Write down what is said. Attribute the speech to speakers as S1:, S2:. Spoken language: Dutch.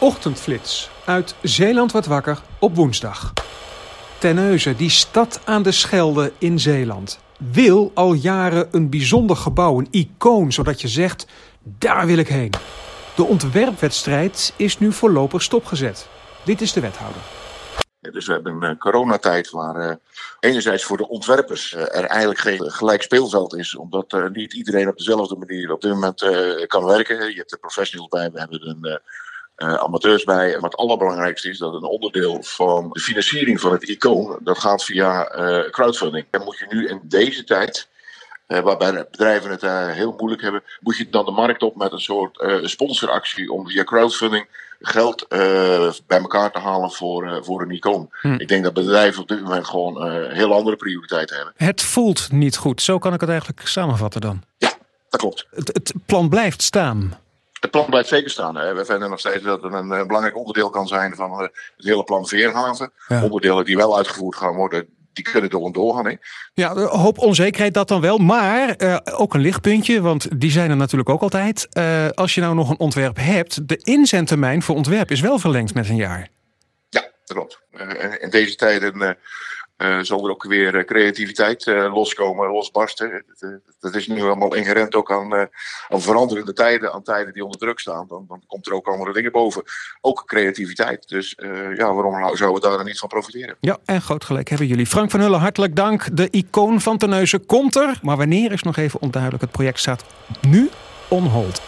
S1: Ochtendflits uit Zeeland wat wakker op woensdag. Terneuzen, die stad aan de Schelde in Zeeland, wil al jaren een bijzonder gebouw, een icoon, zodat je zegt, daar wil ik heen. De ontwerpwedstrijd is nu voorlopig stopgezet. Dit is de wethouder.
S2: Dus we hebben een coronatijd waar uh, enerzijds voor de ontwerpers uh, er eigenlijk geen gelijk speelveld is, omdat niet iedereen op dezelfde manier op dit moment kan werken. Je hebt er professionals bij, we hebben een amateurs bij. Maar het allerbelangrijkste is dat een onderdeel van de financiering van het icoon, dat gaat via uh, crowdfunding. En moet je nu in deze tijd, uh, waarbij bedrijven het heel moeilijk hebben, moet je dan de markt op met een soort sponsoractie om via crowdfunding geld bij elkaar te halen voor, voor een icoon. Hm. Ik denk dat bedrijven op dit moment gewoon heel andere prioriteiten hebben.
S1: Het voelt niet goed, zo kan ik het eigenlijk samenvatten dan.
S2: Ja, dat klopt.
S1: Het, het plan blijft staan.
S2: Het plan blijft zeker staan. Hè. We vinden nog steeds dat het een, een belangrijk onderdeel kan zijn van eh, het hele plan Veerhaven. Ja. Onderdelen die wel uitgevoerd gaan worden, die kunnen door en doorgaan. Hè.
S1: Ja, een hoop onzekerheid dat dan wel. Maar uh, ook een lichtpuntje, want die zijn er natuurlijk ook altijd. Uh, als je nou nog een ontwerp hebt, de inzendtermijn voor ontwerp is wel verlengd met een jaar.
S2: Ja, dat klopt. in deze tijden uh, zal er ook weer uh, creativiteit uh, loskomen, losbarsten. dat is nu allemaal inherent ook aan, aan veranderende tijden, aan tijden die onder druk staan. Dan, dan komt er ook andere dingen boven. Ook creativiteit. Dus ja, waarom nou zouden we daar dan niet van profiteren?
S1: Ja, en groot gelijk hebben jullie. Frank van Hullen, hartelijk dank. De icoon van Terneuzen komt er. Maar wanneer is nog even onduidelijk. Het project staat nu on hold.